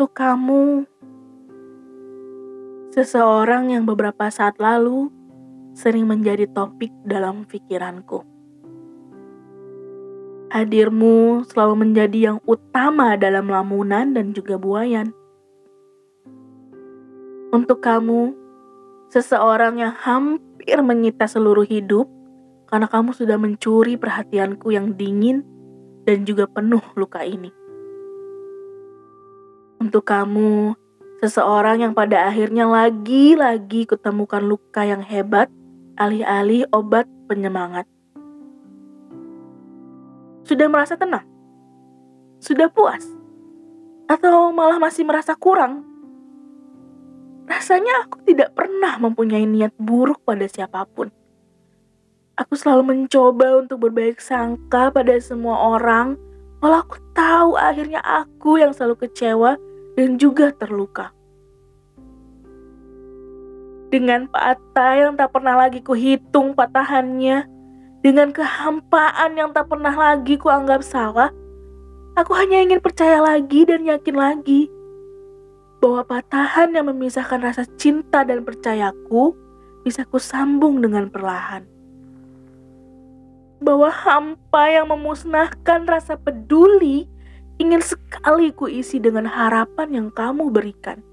Untuk kamu, seseorang yang beberapa saat lalu sering menjadi topik dalam pikiranku. Hadirmu selalu menjadi yang utama dalam lamunan dan juga buayan. Untuk kamu, seseorang yang hampir menyita seluruh hidup karena kamu sudah mencuri perhatianku yang dingin dan juga penuh luka ini. Untuk kamu, seseorang yang pada akhirnya lagi-lagi kutemukan luka yang hebat alih-alih obat penyemangat. Sudah merasa tenang? Sudah puas? Atau malah masih merasa kurang? Rasanya aku tidak pernah mempunyai niat buruk pada siapa pun. Aku selalu mencoba untuk berbaik sangka pada semua orang, walau aku tahu akhirnya aku yang selalu kecewa dan juga terluka. Dengan patah yang tak pernah lagi kuhitung patahannya, dengan kehampaan yang tak pernah lagi kuanggap salah, aku hanya ingin percaya lagi dan yakin lagi bahwa patahan yang memisahkan rasa cinta dan percayaku bisa kusambung dengan perlahan. Bahwa hampa yang memusnahkan rasa peduli ingin sekali kuisi dengan harapan yang kamu berikan.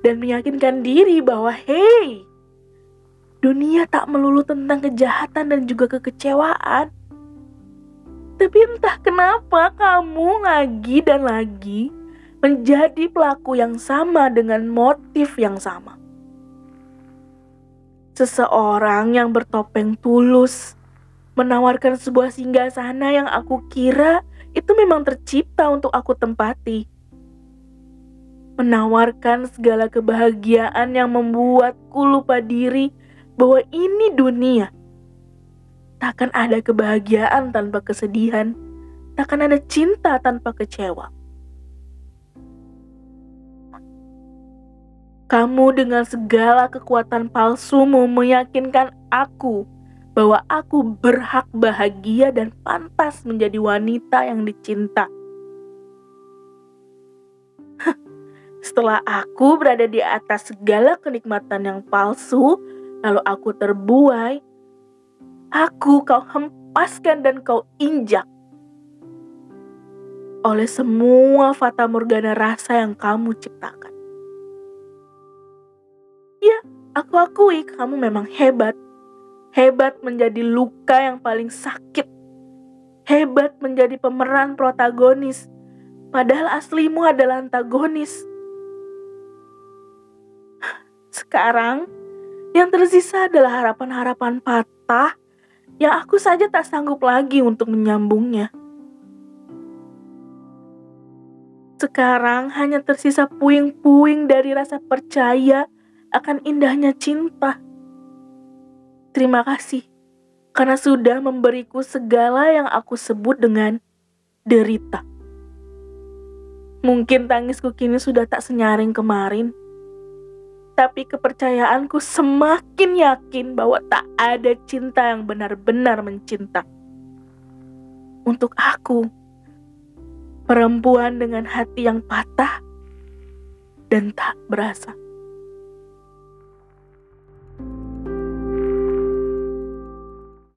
Dan meyakinkan diri bahwa, hei, dunia tak melulu tentang kejahatan dan juga kekecewaan. Tapi entah kenapa kamu lagi dan lagi menjadi pelaku yang sama dengan motif yang sama. Seseorang yang bertopeng tulus menawarkan sebuah singgah sana yang aku kira itu memang tercipta untuk aku tempati. Menawarkan segala kebahagiaan yang membuatku lupa diri bahwa ini dunia. Takkan ada kebahagiaan tanpa kesedihan, takkan ada cinta tanpa kecewa. Kamu dengan segala kekuatan palsumu meyakinkan aku bahwa aku berhak bahagia dan pantas menjadi wanita yang dicinta. Setelah aku berada di atas segala kenikmatan yang palsu, lalu aku terbuai, aku kau hempaskan dan kau injak oleh semua fata morgana rasa yang kamu ciptakan. Ya, aku akui kamu memang hebat. Hebat menjadi luka yang paling sakit. Hebat menjadi pemeran protagonis. Padahal aslimu adalah antagonis. Sekarang, yang tersisa adalah harapan-harapan patah yang aku saja tak sanggup lagi untuk menyambungnya. Sekarang hanya tersisa puing-puing dari rasa percaya akan indahnya cinta. Terima kasih karena sudah memberiku segala yang aku sebut dengan derita. Mungkin tangisku kini sudah tak senyaring kemarin tapi kepercayaanku semakin yakin bahwa tak ada cinta yang benar-benar mencinta. Untuk aku, perempuan dengan hati yang patah dan tak berasa.